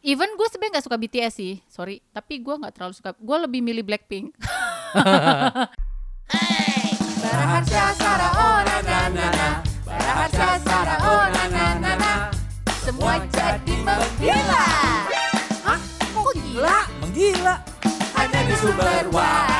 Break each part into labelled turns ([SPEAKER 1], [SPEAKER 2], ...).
[SPEAKER 1] even gue sebenarnya nggak suka BTS sih, sorry. Tapi gue nggak terlalu suka. Gue lebih milih Blackpink.
[SPEAKER 2] Semua jadi menggila Hah? Kok gila?
[SPEAKER 3] Menggila.
[SPEAKER 2] Hanya di sumber waras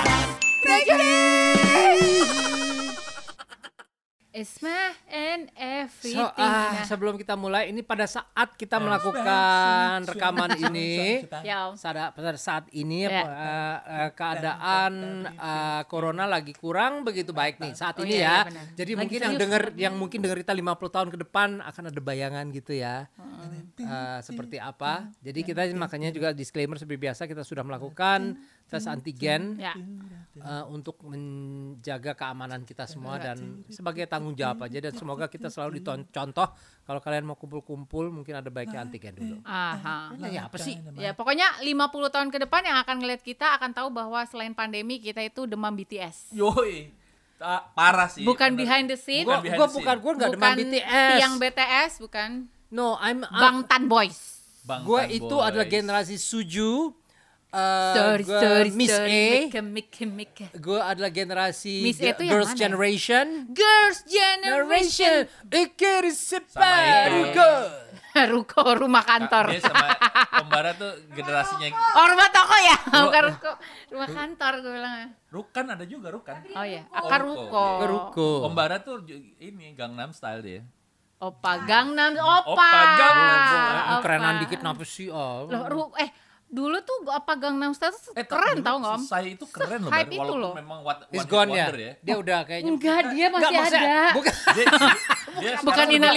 [SPEAKER 1] Esma and everything.
[SPEAKER 4] So, ah,
[SPEAKER 1] Nah,
[SPEAKER 4] sebelum kita mulai, ini pada saat kita melakukan rekaman ini,
[SPEAKER 1] ya,
[SPEAKER 4] pada pada saat ini
[SPEAKER 1] Ya.
[SPEAKER 4] eh, eh, keadaan eh, corona lagi kurang begitu baik nih saat
[SPEAKER 1] Oh,
[SPEAKER 4] ini
[SPEAKER 1] iya,
[SPEAKER 4] ya.
[SPEAKER 1] iya.
[SPEAKER 4] Jadi
[SPEAKER 1] Lagi
[SPEAKER 4] mungkin yang dengar yang mungkin dengar kita 50 tahun ke depan akan ada bayangan gitu ya. Eh, seperti apa? Jadi kita makanya juga disclaimer seperti biasa kita sudah melakukan tes antigen
[SPEAKER 1] ya.
[SPEAKER 4] eh, untuk menjaga keamanan kita semua dan sebagai tanggung jawab aja dan semoga kita selalu dicontoh kalau kalian mau kumpul-kumpul mungkin ada baiknya antigen dulu.
[SPEAKER 1] Aha.
[SPEAKER 4] Nah, ya apa sih?
[SPEAKER 1] Ya pokoknya 50 tahun ke depan yang akan ngeliat kita akan tahu bahwa selain pandemi kita itu demam BTS.
[SPEAKER 3] Yoi. Ta- parah sih.
[SPEAKER 1] Bukan
[SPEAKER 3] bener.
[SPEAKER 1] behind the scene,
[SPEAKER 4] Gua,
[SPEAKER 3] behind
[SPEAKER 4] gua
[SPEAKER 3] the scene.
[SPEAKER 4] bukan gua nggak demam
[SPEAKER 1] bukan
[SPEAKER 4] BTS.
[SPEAKER 1] tiang BTS, bukan
[SPEAKER 4] No, I'm
[SPEAKER 1] Bangtan Boys.
[SPEAKER 4] Gue itu
[SPEAKER 3] Boys.
[SPEAKER 4] adalah generasi Suju. Eh,
[SPEAKER 1] sorry,
[SPEAKER 4] gua
[SPEAKER 1] sorry,
[SPEAKER 4] Miss
[SPEAKER 1] sorry.
[SPEAKER 4] A.
[SPEAKER 1] Mika, Mika, Mika.
[SPEAKER 4] Gue adalah generasi
[SPEAKER 1] Miss A itu yang
[SPEAKER 4] Girls
[SPEAKER 1] mana?
[SPEAKER 4] Generation.
[SPEAKER 1] Girls Generation.
[SPEAKER 4] Ikir separuh.
[SPEAKER 1] Ruko rumah kantor.
[SPEAKER 3] Dia sama Pembara tuh generasinya
[SPEAKER 1] Oh rumah toko ya, bukan ruko. Rumah kantor gue bilang.
[SPEAKER 3] Rukan ada juga Rukan.
[SPEAKER 1] Oh iya, akar
[SPEAKER 3] Ruko.
[SPEAKER 1] ruko.
[SPEAKER 4] Ruko.
[SPEAKER 3] Pembara tuh ini Gangnam Style dia.
[SPEAKER 1] Opa Gangnam, opa.
[SPEAKER 3] Opa Gangnam.
[SPEAKER 4] Kerenan dikit napa sih? Oh.
[SPEAKER 1] Loh, ru- eh dulu tuh apa Gangnam Style tuh
[SPEAKER 3] Eh,
[SPEAKER 1] keren tau nggak om?
[SPEAKER 3] Saya itu keren loh,
[SPEAKER 1] Hype itu
[SPEAKER 3] walaupun
[SPEAKER 1] loh.
[SPEAKER 3] memang what,
[SPEAKER 4] Is
[SPEAKER 3] one hit
[SPEAKER 4] gone ya?
[SPEAKER 3] wonder ya.
[SPEAKER 4] Dia udah kayaknya.
[SPEAKER 1] Enggak, dia masih
[SPEAKER 4] Nggak, maksudnya-
[SPEAKER 1] ada.
[SPEAKER 4] Bukan.
[SPEAKER 3] Dia, dia
[SPEAKER 1] Bukan
[SPEAKER 3] jadi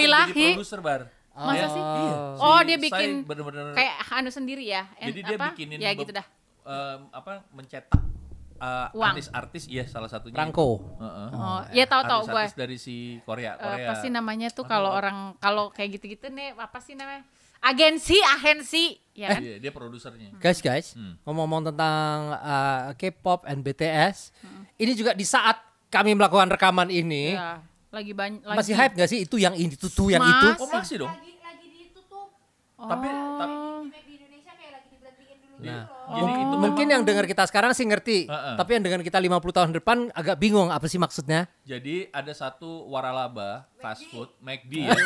[SPEAKER 3] produser bar.
[SPEAKER 1] Masa sih?
[SPEAKER 3] Iya.
[SPEAKER 1] Oh
[SPEAKER 3] Si
[SPEAKER 1] dia bikin
[SPEAKER 3] bener-bener
[SPEAKER 1] kayak anu sendiri ya? Eh,
[SPEAKER 3] jadi dia
[SPEAKER 1] apa?
[SPEAKER 3] bikinin
[SPEAKER 1] Ya gitu dah.
[SPEAKER 3] em, apa mencetak uh, artis-artis iya salah satunya
[SPEAKER 4] Rangko.
[SPEAKER 3] Heeh.
[SPEAKER 1] Oh, ya tahu-tahu gue.
[SPEAKER 3] Artis-artis dari si Korea,
[SPEAKER 1] Eh,
[SPEAKER 3] Korea.
[SPEAKER 1] apa sih namanya tuh kalau orang kalau kayak gitu-gitu nih apa sih namanya? Agensi, agensi, ya kan?
[SPEAKER 3] Iya, dia produsernya.
[SPEAKER 4] Guys, guys,
[SPEAKER 3] Hmm.
[SPEAKER 4] ngomong-ngomong tentang uh, K-pop and BTS, ini juga di saat kami melakukan rekaman ini,
[SPEAKER 1] Ya, lagi banyak lagi.
[SPEAKER 4] masih hype gak sih itu yang ini tuh, yang itu?
[SPEAKER 3] Oh masih dong.
[SPEAKER 2] Lagi, lagi di itu tuh
[SPEAKER 3] Tapi
[SPEAKER 1] Oh.
[SPEAKER 3] tapi
[SPEAKER 2] Remake di Indonesia kayak lagi diberhentiin dulu
[SPEAKER 3] Nah, jadi itu
[SPEAKER 4] Mungkin yang dengar kita sekarang sih ngerti,
[SPEAKER 3] Heeh.
[SPEAKER 4] tapi yang dengar kita 50 tahun depan agak bingung apa sih maksudnya?
[SPEAKER 3] Jadi ada satu waralaba fast food McD ya.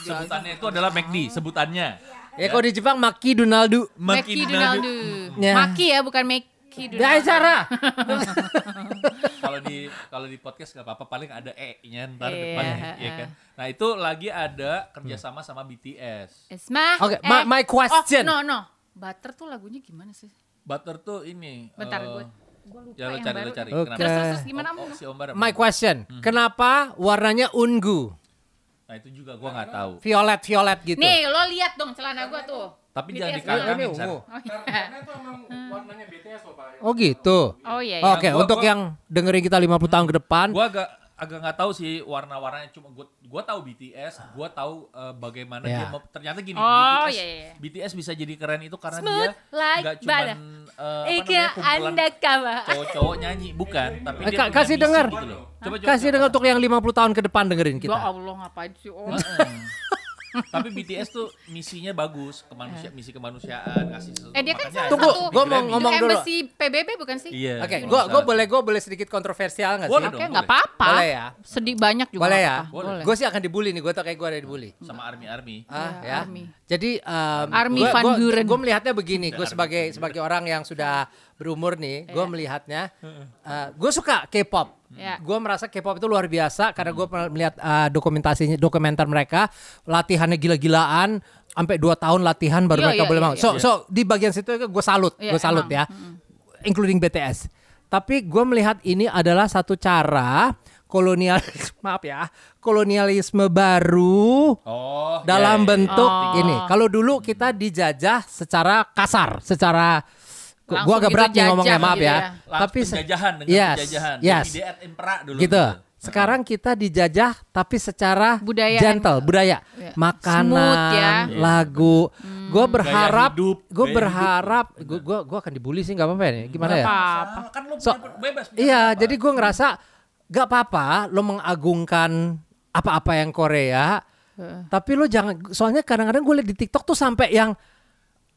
[SPEAKER 3] Sebutannya itu adalah McD sebutannya.
[SPEAKER 4] Ya kalau di Jepang Maki Donaldu.
[SPEAKER 1] Maki Donaldu.
[SPEAKER 4] Ya.
[SPEAKER 1] Maki ya bukan Maki Donaldu.
[SPEAKER 4] acara.
[SPEAKER 3] Kalau di kalau di podcast nggak apa-apa paling ada e-nya ntar
[SPEAKER 1] Iya,
[SPEAKER 3] depannya ya
[SPEAKER 1] heeh.
[SPEAKER 3] kan. Nah itu lagi ada kerjasama sama BTS.
[SPEAKER 1] Esma.
[SPEAKER 4] Oke, my- my question.
[SPEAKER 1] Oh, no, no. Butter tuh lagunya gimana sih?
[SPEAKER 3] Butter tuh ini.
[SPEAKER 1] Bentar,
[SPEAKER 3] eh,
[SPEAKER 1] gue gue lupa
[SPEAKER 3] Ya lo
[SPEAKER 1] yang
[SPEAKER 3] cari
[SPEAKER 1] baru.
[SPEAKER 3] lo cari.
[SPEAKER 4] Oke.
[SPEAKER 3] Kenapa?
[SPEAKER 1] Terus, terus, gimana?
[SPEAKER 3] Oh, oh, si Ombar.
[SPEAKER 4] My question, kenapa warnanya ungu,
[SPEAKER 3] Nah itu juga gua nggak tahu.
[SPEAKER 4] violet violet gitu?
[SPEAKER 1] Nih, lo lihat dong celana gua tuh.
[SPEAKER 3] Tapi
[SPEAKER 1] BTS
[SPEAKER 3] jangan dikagangin.
[SPEAKER 4] Ini ungu.
[SPEAKER 1] Oh iya.
[SPEAKER 5] Karena itu emang warnanya BTS loh Pak.
[SPEAKER 4] Oh gitu.
[SPEAKER 1] Oh iya. iya.
[SPEAKER 4] Oke,
[SPEAKER 3] Gua-
[SPEAKER 4] untuk
[SPEAKER 3] gua-
[SPEAKER 4] yang dengerin kita 50 tahun ke depan,
[SPEAKER 3] Gua agak agak nggak tahu sih warna-warnanya cuma gua gua tahu BTS, gua tahu eh, bagaimana
[SPEAKER 4] Ya.
[SPEAKER 3] dia mau- ternyata gini
[SPEAKER 1] Oh,
[SPEAKER 3] BTS
[SPEAKER 1] iya, iya.
[SPEAKER 3] BTS bisa jadi keren itu karena
[SPEAKER 1] Smooth
[SPEAKER 3] dia
[SPEAKER 1] like
[SPEAKER 3] nggak cuma
[SPEAKER 1] butter. Ika anda kawa.
[SPEAKER 3] cowok-cowok nyanyi bukan, tapi
[SPEAKER 4] Eh,
[SPEAKER 3] dia
[SPEAKER 4] Ka-
[SPEAKER 3] punya
[SPEAKER 4] kasih dengar.
[SPEAKER 3] gitu loh. Coba coba.
[SPEAKER 4] kasih dengar untuk yang 50 tahun ke depan dengerin
[SPEAKER 1] Ya
[SPEAKER 4] kita.
[SPEAKER 1] Allah ngapain sih om?
[SPEAKER 3] Tapi BTS tuh misinya bagus, kemanusia misi kemanusiaan, kasih sesuatu.
[SPEAKER 1] Eh dia kan salah
[SPEAKER 4] Tunggu,
[SPEAKER 1] satu
[SPEAKER 4] gua mau ngomong dulu.
[SPEAKER 1] embassy PBB bukan sih?
[SPEAKER 3] Iya.
[SPEAKER 4] Oke,
[SPEAKER 3] kalau
[SPEAKER 4] gua gua boleh gua boleh sedikit kontroversial nggak sih?
[SPEAKER 1] Oke,
[SPEAKER 3] boleh.
[SPEAKER 1] apa-apa.
[SPEAKER 4] Boleh ya?
[SPEAKER 1] Sedih banyak juga.
[SPEAKER 4] Boleh ya?
[SPEAKER 1] Boleh.
[SPEAKER 4] Gue sih akan dibully nih, gue tau kayak gue ada dibully.
[SPEAKER 3] sama Army Army.
[SPEAKER 4] Ah,
[SPEAKER 1] Iya,
[SPEAKER 4] ya.
[SPEAKER 1] Army.
[SPEAKER 4] Jadi um,
[SPEAKER 1] Army
[SPEAKER 4] gua,
[SPEAKER 1] Van
[SPEAKER 4] gua-
[SPEAKER 1] Buren.
[SPEAKER 4] gua melihatnya begini, gue
[SPEAKER 3] Army
[SPEAKER 4] sebagai sebagai orang yang sudah berumur nih, gue
[SPEAKER 1] Iya.
[SPEAKER 4] melihatnya, gue suka K-pop.
[SPEAKER 1] Iya.
[SPEAKER 4] Gue merasa K-pop itu luar biasa karena gue pernah melihat uh, dokumentasinya, dokumenter mereka, latihannya gila-gilaan, sampai dua tahun latihan baru
[SPEAKER 1] Iya,
[SPEAKER 4] mereka
[SPEAKER 1] iya,
[SPEAKER 4] boleh mau.
[SPEAKER 1] iya.
[SPEAKER 4] So, so di bagian situ gue salut,
[SPEAKER 1] Iya,
[SPEAKER 4] gue salut
[SPEAKER 1] emang.
[SPEAKER 4] ya, including BTS. Tapi gue melihat ini adalah satu cara kolonial, maaf ya, kolonialisme baru
[SPEAKER 3] Oh,
[SPEAKER 4] dalam
[SPEAKER 3] iya, iya, iya.
[SPEAKER 4] bentuk
[SPEAKER 1] Oh.
[SPEAKER 4] ini. Kalau dulu kita dijajah secara kasar, secara
[SPEAKER 1] Langsung
[SPEAKER 4] gua agak
[SPEAKER 1] gitu
[SPEAKER 4] berat nih ngomongnya maaf
[SPEAKER 1] gitu
[SPEAKER 4] ya.
[SPEAKER 1] ya.
[SPEAKER 3] Langsung
[SPEAKER 4] Tapi
[SPEAKER 3] penjajahan dengan
[SPEAKER 4] yes,
[SPEAKER 3] penjajahan.
[SPEAKER 4] Yes.
[SPEAKER 3] Et impera dulu.
[SPEAKER 4] Gitu. Sekarang kita dijajah tapi secara
[SPEAKER 1] Budaya
[SPEAKER 4] gentle, budaya.
[SPEAKER 1] Iya.
[SPEAKER 4] Makanan,
[SPEAKER 1] Smooth ya.
[SPEAKER 4] lagu. Gue berharap gue berharap gue gua, gua akan dibully sih nggak apa-apa ya. Gimana ya?
[SPEAKER 1] Apa-apa.
[SPEAKER 3] Kan lo
[SPEAKER 4] So-
[SPEAKER 3] punya bebas.
[SPEAKER 4] Iya,
[SPEAKER 3] apa.
[SPEAKER 4] jadi gue ngerasa gak apa-apa lo mengagungkan apa-apa yang Korea, tapi lo jangan soalnya kadang-kadang gue liat di TikTok tuh sampai yang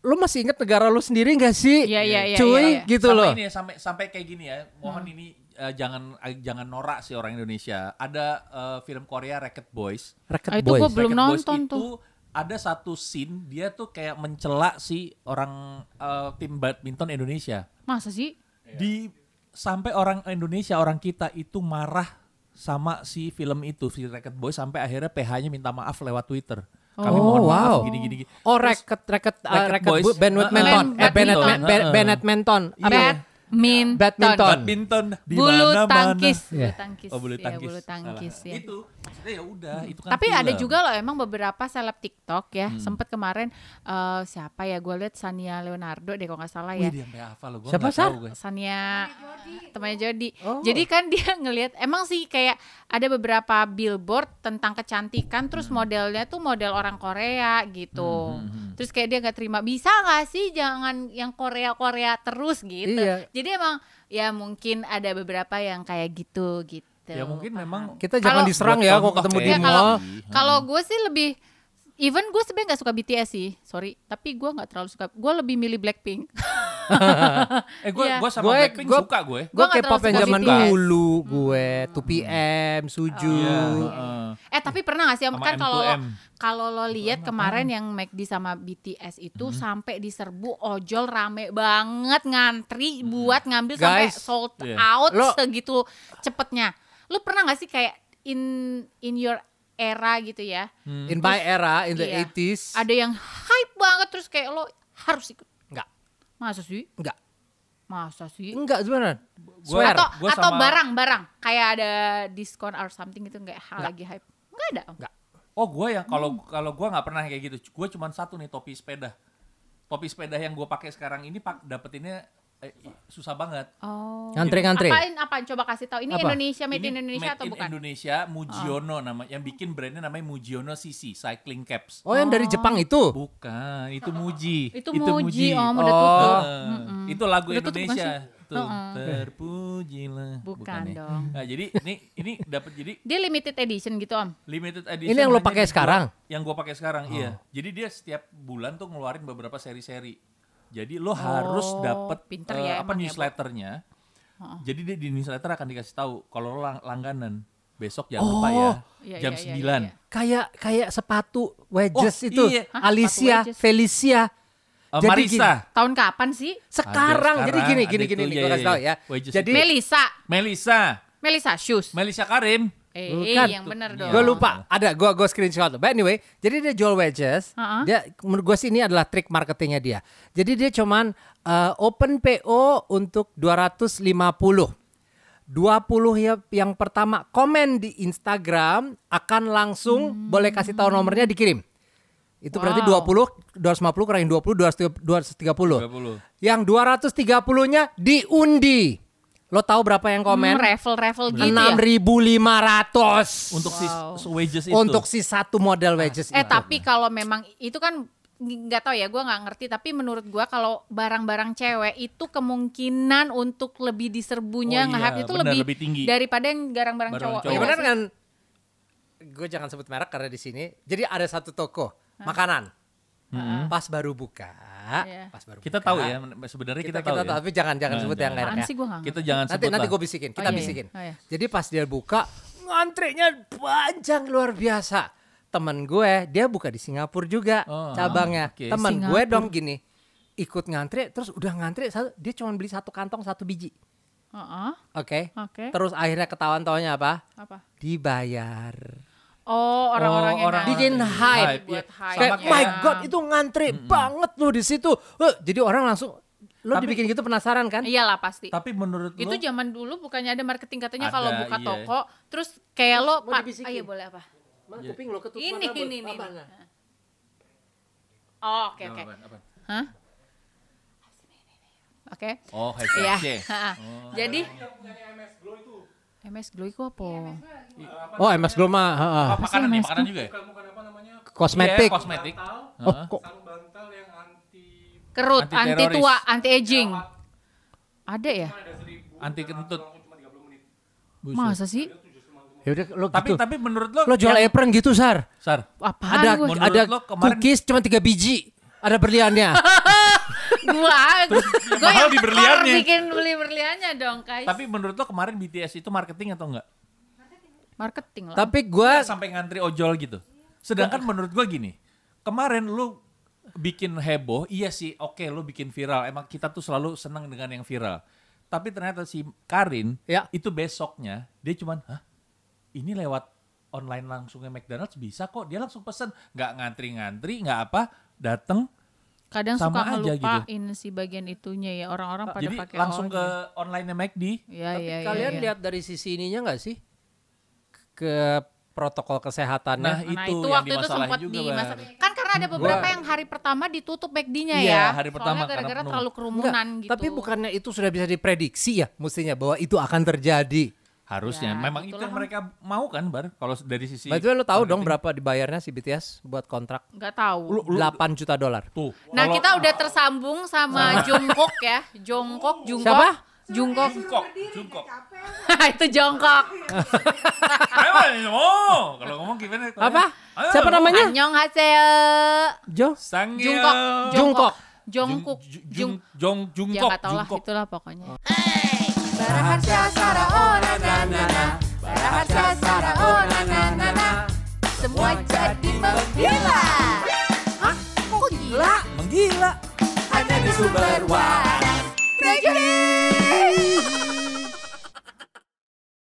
[SPEAKER 4] lo masih inget negara lo sendiri gak sih?
[SPEAKER 1] Iya, iya, iya,
[SPEAKER 4] Cuy,
[SPEAKER 1] iya, iya.
[SPEAKER 4] gitu
[SPEAKER 3] sampai
[SPEAKER 4] loh.
[SPEAKER 3] ini ya, sampai sampai kayak gini ya. Mohon ini eh, jangan eh, jangan norak sih orang Indonesia. Ada eh, film Korea Racket Boys.
[SPEAKER 4] Racket
[SPEAKER 1] Ah, itu
[SPEAKER 4] Boys.
[SPEAKER 1] gua belum
[SPEAKER 3] Racket Boys
[SPEAKER 1] nonton
[SPEAKER 3] itu
[SPEAKER 1] tuh.
[SPEAKER 3] ada satu scene dia tuh kayak mencela si orang eh, tim badminton Indonesia.
[SPEAKER 1] Masa sih?
[SPEAKER 3] Di sampai orang Indonesia orang kita itu marah sama si film itu si Racket Boys sampai akhirnya PH-nya minta maaf lewat Twitter. Kami
[SPEAKER 4] Oh,
[SPEAKER 3] mohon maaf
[SPEAKER 4] wow.
[SPEAKER 3] gini gini. gini.
[SPEAKER 4] Oh,
[SPEAKER 3] Terus-
[SPEAKER 4] racket, racket, uh,
[SPEAKER 3] Racket Boys.
[SPEAKER 4] bu- badminton.
[SPEAKER 3] Uh,
[SPEAKER 4] Eh,
[SPEAKER 1] uh,
[SPEAKER 3] badminton. Uh, uh.
[SPEAKER 4] Badminton. Apa?
[SPEAKER 3] Iya.
[SPEAKER 1] Badminton.
[SPEAKER 4] Badminton.
[SPEAKER 3] badminton di
[SPEAKER 1] Bulu tangkis.
[SPEAKER 4] Iya.
[SPEAKER 1] Bulu tangkis.
[SPEAKER 3] Oh bulu
[SPEAKER 1] Iya,
[SPEAKER 3] tangkis.
[SPEAKER 1] bulu tangkis ya.
[SPEAKER 3] Itu maksudnya ya udah itu kan
[SPEAKER 1] Tapi ada juga loh emang beberapa seleb TikTok ya.
[SPEAKER 3] Hmm.
[SPEAKER 1] Sempet kemarin eh, siapa ya? Gue liat Sania Leonardo deh kalau nggak salah
[SPEAKER 3] Wih
[SPEAKER 1] ya.
[SPEAKER 3] dia sampai hafal loh gua
[SPEAKER 4] Siapa,
[SPEAKER 3] gue.
[SPEAKER 1] Sania temannya Jody.
[SPEAKER 4] Oh.
[SPEAKER 1] Jadi kan dia ngelihat emang sih kayak ada beberapa billboard tentang kecantikan terus
[SPEAKER 3] Hmm.
[SPEAKER 1] modelnya tuh model orang Korea gitu.
[SPEAKER 3] Hmm, hmm, hmm.
[SPEAKER 1] Terus kayak dia nggak terima bisa nggak sih jangan yang Korea Korea terus gitu.
[SPEAKER 4] Iya.
[SPEAKER 1] Jadi emang ya mungkin ada beberapa yang kayak gitu gitu.
[SPEAKER 3] Ya mungkin
[SPEAKER 1] Paham.
[SPEAKER 3] memang
[SPEAKER 4] Kita jangan
[SPEAKER 1] Kalau-
[SPEAKER 4] diserang ya kalau ketemu di
[SPEAKER 1] Ya, kalau
[SPEAKER 4] mall.
[SPEAKER 1] kalau gue sih lebih even gue sebenarnya nggak suka BTS sih, sorry. Tapi gue nggak terlalu suka. Gue lebih milih Blackpink.
[SPEAKER 3] eh gue
[SPEAKER 1] Iya.
[SPEAKER 3] gue sama
[SPEAKER 4] Gue-
[SPEAKER 3] Blackpink
[SPEAKER 4] gue-
[SPEAKER 3] suka gue.
[SPEAKER 4] Gue K-pop yang zaman dulu gue 2PM, Suju.
[SPEAKER 3] Iya, heeh.
[SPEAKER 1] Eh tapi pernah gak sih kan kalau
[SPEAKER 3] M2M.
[SPEAKER 1] kalau lo lihat kemarin yang McD sama BTS itu
[SPEAKER 3] Hmm.
[SPEAKER 1] sampai diserbu ojol rame banget ngantri buat ngambil sampai
[SPEAKER 4] Guys,
[SPEAKER 1] sold
[SPEAKER 3] iya.
[SPEAKER 1] out
[SPEAKER 4] Lo-
[SPEAKER 1] segitu cepetnya. Lu pernah gak sih kayak in in your era gitu ya?
[SPEAKER 3] Hmm.
[SPEAKER 4] In my era, in the
[SPEAKER 1] Iya.
[SPEAKER 4] 80s.
[SPEAKER 1] Ada yang hype banget terus kayak lo harus ikut. Masa sih?
[SPEAKER 4] enggak.
[SPEAKER 1] Masa sih?
[SPEAKER 4] Enggak sebenarnya.
[SPEAKER 3] Gua-
[SPEAKER 4] Swear.
[SPEAKER 1] atau
[SPEAKER 3] gua
[SPEAKER 1] atau
[SPEAKER 3] sama-
[SPEAKER 1] barang-barang kayak ada diskon or something gitu kayak hal lagi hype. Enggak ada.
[SPEAKER 4] Enggak.
[SPEAKER 3] Oh gue yang kalau
[SPEAKER 1] Hmm.
[SPEAKER 3] kalau gue nggak pernah kayak gitu. Gue cuma satu nih topi sepeda. Topi sepeda yang gue pakai sekarang ini pak dapetinnya eh, susah banget.
[SPEAKER 1] Oh.
[SPEAKER 4] Ngantri-ngantri.
[SPEAKER 1] Apain apaan coba kasih tahu. Ini
[SPEAKER 4] Apa?
[SPEAKER 1] Indonesia made
[SPEAKER 3] Ini
[SPEAKER 1] in Indonesia
[SPEAKER 3] made
[SPEAKER 1] atau
[SPEAKER 3] in
[SPEAKER 1] bukan? Oh.
[SPEAKER 3] Indonesia, Mujiono nama yang bikin brandnya namanya Mujiono CC Cycling Caps.
[SPEAKER 4] Oh, yang dari Jepang itu.
[SPEAKER 3] Bukan, itu Muji.
[SPEAKER 1] Itu Muji, Om, udah
[SPEAKER 4] Oh.
[SPEAKER 1] tutup.
[SPEAKER 3] Eh, Itu lagu
[SPEAKER 1] Udah bukan
[SPEAKER 3] Indonesia. Tuh,
[SPEAKER 1] Heeh.
[SPEAKER 3] terpujilah.
[SPEAKER 1] Bukan
[SPEAKER 3] ya.
[SPEAKER 1] dong.
[SPEAKER 3] Nah, jadi ini ini dapat jadi
[SPEAKER 1] Dia limited edition gitu Om.
[SPEAKER 3] limited edition.
[SPEAKER 4] Ini yang lo pakai sekarang?
[SPEAKER 3] Yang gua pakai sekarang,
[SPEAKER 4] Oh.
[SPEAKER 3] iya. Jadi dia setiap bulan tuh ngeluarin beberapa seri-seri. Jadi lo harus
[SPEAKER 1] Oh,
[SPEAKER 3] dapet
[SPEAKER 1] pinter
[SPEAKER 3] eh,
[SPEAKER 1] ya
[SPEAKER 3] apa
[SPEAKER 1] ya,
[SPEAKER 3] newsletternya.
[SPEAKER 1] Heeh.
[SPEAKER 3] Jadi dia di newsletter akan dikasih tahu kalau lo lang- langganan besok jangan lupa
[SPEAKER 4] Oh.
[SPEAKER 3] ya
[SPEAKER 1] Iya,
[SPEAKER 3] jam
[SPEAKER 1] iya, iya,
[SPEAKER 3] 9.
[SPEAKER 1] iya.
[SPEAKER 4] Kayak kayak sepatu wedges
[SPEAKER 3] Oh,
[SPEAKER 4] itu.
[SPEAKER 3] iya.
[SPEAKER 1] Hah,
[SPEAKER 4] Alicia,
[SPEAKER 1] wedges?
[SPEAKER 4] Felicia.
[SPEAKER 3] Eh,
[SPEAKER 4] Jadi
[SPEAKER 3] Marisa,
[SPEAKER 1] Tahun kapan sih?
[SPEAKER 4] Sekarang,
[SPEAKER 3] Ada
[SPEAKER 4] jadi
[SPEAKER 3] sekarang,
[SPEAKER 4] gini gini
[SPEAKER 3] itu,
[SPEAKER 4] gini nih,
[SPEAKER 3] iya, iya,
[SPEAKER 4] kasih tahu
[SPEAKER 3] iya.
[SPEAKER 4] ya.
[SPEAKER 3] Wedges
[SPEAKER 4] Jadi
[SPEAKER 1] Melisa.
[SPEAKER 3] Melisa,
[SPEAKER 1] Melisa shoes.
[SPEAKER 3] Melisa Karim.
[SPEAKER 1] Eh,
[SPEAKER 4] Bukan.
[SPEAKER 1] yang benar dong.
[SPEAKER 4] Gue lupa, ada gue gue screenshot. But anyway, jadi dia jual wedges.
[SPEAKER 1] Uh-uh.
[SPEAKER 4] Dia menurut gue sih ini adalah trik marketingnya dia. Jadi dia cuman uh, open PO untuk 250. 20 ya yang pertama komen di Instagram akan langsung boleh kasih tahu nomornya dikirim. Itu berarti
[SPEAKER 1] Hmm. Wow.
[SPEAKER 4] 20 250 kurangin 20 230.
[SPEAKER 3] 30.
[SPEAKER 4] Yang 230-nya diundi. Lo tahu berapa yang komen?
[SPEAKER 1] Hmm, raffle-raffle gitu ya.
[SPEAKER 4] 6.500
[SPEAKER 3] Untuk si
[SPEAKER 1] Wow.
[SPEAKER 3] si wedges itu.
[SPEAKER 4] untuk si satu model wedges
[SPEAKER 1] Eh
[SPEAKER 4] itu.
[SPEAKER 1] tapi kalau memang itu kan ng- nggak tahu ya, gua nggak ngerti. Tapi menurut gua kalau barang-barang cewek itu kemungkinan untuk lebih diserbunya
[SPEAKER 3] Oh iya,
[SPEAKER 1] itu
[SPEAKER 3] benar,
[SPEAKER 1] lebih,
[SPEAKER 3] lebih tinggi.
[SPEAKER 1] daripada yang barang-barang
[SPEAKER 3] Barang
[SPEAKER 1] cowok.
[SPEAKER 3] cowok.
[SPEAKER 4] Ya benar kan? Gue jangan sebut merek karena di sini. Jadi ada satu toko makanan. Pas baru buka,
[SPEAKER 1] Iya.
[SPEAKER 4] pas baru
[SPEAKER 3] Kita
[SPEAKER 4] buka.
[SPEAKER 3] tahu ya, sebenarnya kita, tahu ya.
[SPEAKER 4] tapi jangan jangan
[SPEAKER 3] Nah,
[SPEAKER 4] sebut yang
[SPEAKER 1] nggak
[SPEAKER 3] Kita jangan
[SPEAKER 4] Nanti
[SPEAKER 3] sebut
[SPEAKER 4] nanti gue bisikin, kita
[SPEAKER 1] Oh, iya,
[SPEAKER 4] bisikin.
[SPEAKER 1] iya. Oh, iya.
[SPEAKER 4] Jadi pas dia buka, ngantrinya panjang luar biasa. Temen gue, dia buka di Singapura juga
[SPEAKER 3] Oh,
[SPEAKER 4] cabangnya.
[SPEAKER 3] oke.
[SPEAKER 4] Temen gue
[SPEAKER 1] Singapura.
[SPEAKER 4] dong gini, ikut ngantri, terus udah ngantri, satu, dia cuma beli satu kantong satu biji.
[SPEAKER 1] Heeh,
[SPEAKER 4] Oke.
[SPEAKER 1] Oke.
[SPEAKER 4] Terus akhirnya ketahuan taunya apa?
[SPEAKER 1] Apa?
[SPEAKER 4] Dibayar.
[SPEAKER 1] Oh, orang-orang
[SPEAKER 3] Oh,
[SPEAKER 1] yang
[SPEAKER 3] orang-.
[SPEAKER 4] Bikin hype.
[SPEAKER 1] Buat
[SPEAKER 3] Iya.
[SPEAKER 1] hype.
[SPEAKER 4] Kayak
[SPEAKER 3] Sama
[SPEAKER 4] my
[SPEAKER 1] ya.
[SPEAKER 4] god itu ngantri banget loh di situ. Eh, jadi orang langsung lo
[SPEAKER 3] Tapi-
[SPEAKER 4] dibikin gitu penasaran kan?
[SPEAKER 1] Iyalah pasti.
[SPEAKER 3] Tapi menurut
[SPEAKER 1] Itu
[SPEAKER 3] lo
[SPEAKER 1] zaman dulu bukannya ada marketing katanya kalau buka
[SPEAKER 3] iya.
[SPEAKER 1] toko, terus kayak lo,
[SPEAKER 4] Mau
[SPEAKER 1] Pak, ayo boleh apa?
[SPEAKER 4] Mana kuping lo ketutup
[SPEAKER 1] Ini, ini, ini.
[SPEAKER 4] Apaan?
[SPEAKER 1] Oh, oke oke. Hah? Oke.
[SPEAKER 3] Oh,
[SPEAKER 1] Iya.
[SPEAKER 3] HCC.
[SPEAKER 1] Ha-ha. Jadi MS Glow itu apa?
[SPEAKER 4] Oh, MS Glow mah heeh.
[SPEAKER 3] Oh, makanan nih, makanan juga ya?
[SPEAKER 5] Bukan apa namanya?
[SPEAKER 4] kosmetik.
[SPEAKER 3] Iya, kosmetik.
[SPEAKER 4] Oh,
[SPEAKER 3] Heeh.
[SPEAKER 4] kok
[SPEAKER 5] bantal yang anti
[SPEAKER 1] Kerut,
[SPEAKER 3] Anti
[SPEAKER 1] tua, anti aging. Ada ya?
[SPEAKER 5] ada seribu
[SPEAKER 3] Anti kentut.
[SPEAKER 5] cuma 30 menit.
[SPEAKER 3] Buset.
[SPEAKER 1] Masa sih?
[SPEAKER 4] ya udah lo
[SPEAKER 3] Tapi
[SPEAKER 4] gitu.
[SPEAKER 3] tapi menurut lo
[SPEAKER 4] Lo jual
[SPEAKER 3] yang-
[SPEAKER 4] apron gitu, Sar.
[SPEAKER 3] Sar,
[SPEAKER 1] Apaan
[SPEAKER 4] Ada
[SPEAKER 1] gue?
[SPEAKER 4] Ada
[SPEAKER 3] lo kemarin-
[SPEAKER 4] cookies cuma tiga biji. Ada berliannya.
[SPEAKER 1] gua gua yang
[SPEAKER 3] di berliannya.
[SPEAKER 1] bikin beli berliannya dong guys
[SPEAKER 3] Tapi menurut lo kemarin BTS itu marketing atau enggak?
[SPEAKER 1] marketing lah
[SPEAKER 4] Tapi gua
[SPEAKER 3] Nggak sampai ngantri ojol gitu. Sedangkan menurut gua gini, kemarin lu bikin heboh, iya sih, oke lu bikin viral. Emang kita tuh selalu senang dengan yang viral. Tapi ternyata si Karin
[SPEAKER 4] Ya.
[SPEAKER 3] itu besoknya dia cuman, hah, ini lewat online langsungnya McDonald's bisa kok. Dia langsung pesen, nggak ngantri-ngantri, nggak apa, dateng.
[SPEAKER 1] Kadang
[SPEAKER 3] sama
[SPEAKER 1] suka
[SPEAKER 3] aja gitu.
[SPEAKER 1] ngelupain si bagian itunya ya orang-orang pada
[SPEAKER 3] Jadi
[SPEAKER 1] pakai
[SPEAKER 3] langsung ke online McD.
[SPEAKER 1] ya,
[SPEAKER 4] Tapi
[SPEAKER 1] ya, ya,
[SPEAKER 4] kalian
[SPEAKER 1] ya.
[SPEAKER 4] lihat dari sisi ininya nggak sih ke protokol kesehatannya?
[SPEAKER 3] Nah,
[SPEAKER 1] Nah,
[SPEAKER 3] itu,
[SPEAKER 1] itu
[SPEAKER 3] yang
[SPEAKER 1] waktu itu sempat
[SPEAKER 3] juga,
[SPEAKER 1] di
[SPEAKER 3] Bar.
[SPEAKER 1] masa kan karena ada beberapa
[SPEAKER 4] Gua-
[SPEAKER 1] yang hari pertama ditutup McD-nya
[SPEAKER 3] Iya,
[SPEAKER 1] ya.
[SPEAKER 3] hari pertama
[SPEAKER 1] gara-gara terlalu kerumunan
[SPEAKER 4] Enggak,
[SPEAKER 1] gitu.
[SPEAKER 4] Tapi bukannya itu sudah bisa diprediksi ya mestinya bahwa itu akan terjadi.
[SPEAKER 3] Harusnya.
[SPEAKER 1] Ya,
[SPEAKER 3] Memang itu yang mereka mau kan, Bar? Kalau dari sisi
[SPEAKER 4] way, lo tahu dong berapa dibayarnya si BTS buat kontrak?
[SPEAKER 1] nggak tahu.
[SPEAKER 3] Lu, lu,
[SPEAKER 4] 8 juta dolar.
[SPEAKER 3] tuh.
[SPEAKER 1] Nah,
[SPEAKER 3] kalau-
[SPEAKER 1] kita udah tersambung sama Jungkook ya. Jungkook, Jungkook.
[SPEAKER 4] Siapa?
[SPEAKER 1] Jungkook.
[SPEAKER 3] Jungkok, jungkok.
[SPEAKER 1] itu jongkok.
[SPEAKER 3] Ayo, ayo, oh, kalau ngomong gimana?
[SPEAKER 4] Apa?
[SPEAKER 3] Ayo,
[SPEAKER 4] Siapa namanya?
[SPEAKER 1] Annyeong hasil.
[SPEAKER 4] Jo?
[SPEAKER 3] Sangyeo.
[SPEAKER 1] Jungkook.
[SPEAKER 4] Jungkook.
[SPEAKER 1] Jongkook.
[SPEAKER 3] Jung,
[SPEAKER 1] Jung.
[SPEAKER 3] jung, jung,
[SPEAKER 1] Ya
[SPEAKER 3] jungkok,
[SPEAKER 1] nggak tahu lah,
[SPEAKER 3] jungkok.
[SPEAKER 1] itulah pokoknya.
[SPEAKER 2] Baraharsha Sara oh na na na na. Baraharsha Sara oh na na na na. Semua jadi menggila. Hah? Kok gila? Menggila. Hanya di sumber waras. Reggae